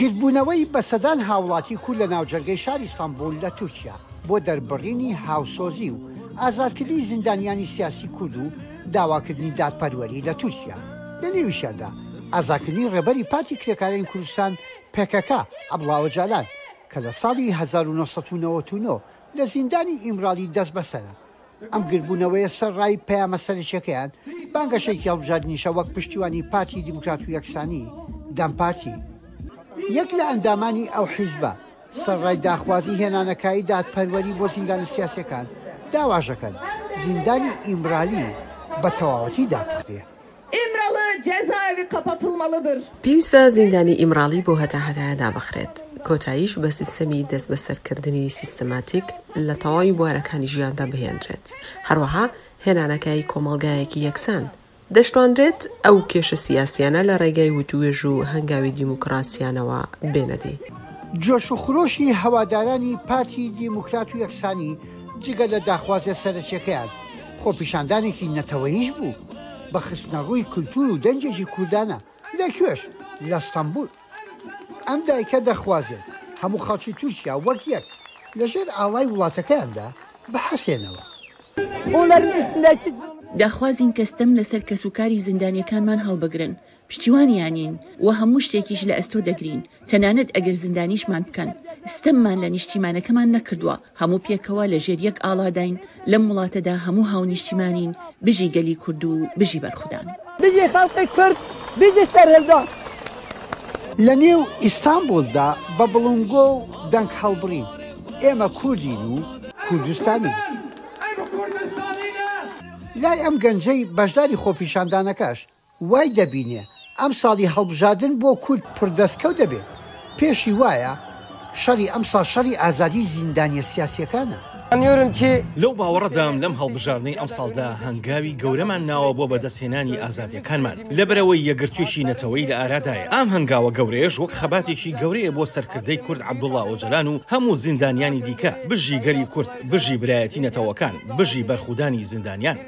گردبوونەوەی بە سەدان هاوڵاتی کورد لە ناوجەرگەی شاری ئیستانبول لە تورکیا بۆ دەربڕینی هاوسۆزی و ئازادکردنی زیندانیانی سیاسی کورد و داواکردنی دادپەروەری لە تورکیا لە نێویشیاندا ئازاکردنی ڕێبەری پارتی کرێکارانی کوردستان پێکەکە عەبڵاوە جالان کە لە ساڵی 1999 لە زیندانی ئیمراڵی دەستبەسەرە ئەم گردبوونەوەیە سەر ڕای پەیامە سەرەکیەکەیان بانگەشەیەکی هەڵبژاردنیشە وەک پشتیوانی پارتی دیموکرات و یەکسانی دەم پارتی یەک لە ئەندامانی ئەو حیزبە سەرڕای داخوازی هێنانەکایی دادپەروەری بۆ زیندانە سیاسەکان داواژەکەن زیندانی ئیمرالی بە تەواوەتی داپخرێ. پێویستە زیندانی ئیمراڵی بۆ هەتاهەتایە دابخرێت، کۆتاییش بە سیستەمی دەستبەسەرکردنی سیستەماتیک لە تەواوی بوارەکانی ژیاندا بهێنرێت، هەروەها هێنانەکای کۆمەڵگایەکی یەکسان. دەشتوانرێت ئەو کێشە سیاسییانە لە ڕێگای وتووێژ و هەنگاوی دیموکراسییانەوە بێنە دی. جۆش و خرۆشی هەوادارانی پارتی دیموکرات و یەکسانی جگە لە داخوازیە سەرەکیەکەیان، خۆپیشاندانێکی نەتەوەییش بوو بە خستنەڕووی کولتوور و دەنگێکی کوردانە، لە کوێش؟ لە ستەمبول. ئەم دایکە دەخوازێت هەموو خەڵکی تورکیا وەک یەک لەژێر ئاڵای وڵاتەکەیاندا بحەسێنەوە. داخوازین کە ستەم لەسەر کەسوکاری زیندانییەکانمان هەڵبگرن، پشتیوانیانین و هەموو شتێکیش لە ئەستۆ دەگرین، تەنانەت ئەگەر زیندانیشمان بکەن، ستەممان لە نیشتیمانەکەمان نەکردووە، هەموو پێکەوە لە ژێر یەک ئاڵاداین، لەم وڵاتەدا هەموو هاونیشتیمانین، بژی گەلی کورد و بژی بەرخودان. بژی خەڵقی کورد، بژی سەرهەلدان. لە نێو ئیستانبولدا بە بڵنگۆ و دەنگ هەڵبڕین ئێمە کوردین و کوردستانین. لای ئەم گەنجەی بەشداری خۆپیشاندانەکەش وای دەبینێ ئەمساڵی هەڵبژادن بۆ کورد پر دەسکەوت دەبێ پێشی وایە شەڕی ئەمساڵ شەڕی ئازادی زیندانیە سیاسیەکانە. لەو باوەڕەدام لەم هەڵبژاردنەی ئەمساڵدا هەنگاوی گەورەمان ناوە بۆ بەدەست هێنانی ئازادیەکانمان لەبەرئەوەی یەکگرتوێکی نەتەوەیی لە ئارادایە ئام هەنگاوە گەورەیەش وەک خەباتێکی گەورەیە بۆ سەرکردەی کورد عەبدوڵا ئۆجەلان و هەموو زیندانیانی دیکە بژی گەلی کورد. بژی برایەتی نەتەوەکان بژی بەرخودانی زیندانیان.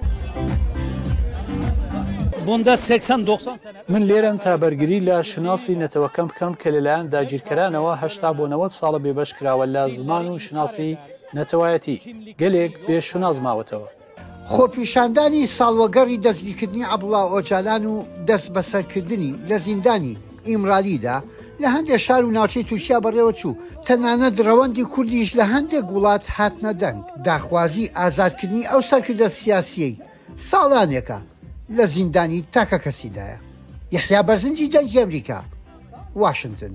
بوندا سێکسان دۆخسان سەنە. من لێرەم تا بەرگری لە شوناسی نەتەوەکەم بکەم کە لەلایەن داگیرکەرانەوە هەشتا بۆ نەوەد ساڵە بێبەش کراوە لە زمان و شوناسی نەتەوایەتی. گەلێک بێ شوناس ماوەتەوە. خۆپیشاندانی ساڵوەگەڕی دەستگیکردنی عەبڵا ئۆجالان و دەستبەسەرکردنی لە زیندانی ئیمرالیدا لە هەندێک شار و ناوچەی تورکیا بەڕێوەچوو تەنانەت ڕەوەندی کوردیش لە هەندێک وڵات هاتنە دەنگ داخوازی ئازادکردنی ئەو سەرکردە سیاسیەی ساڵانێکە لە زیندانی تاکەکەسیدایە یەحیا بەرزنجی دەنگی ئەمریکا واشنتن.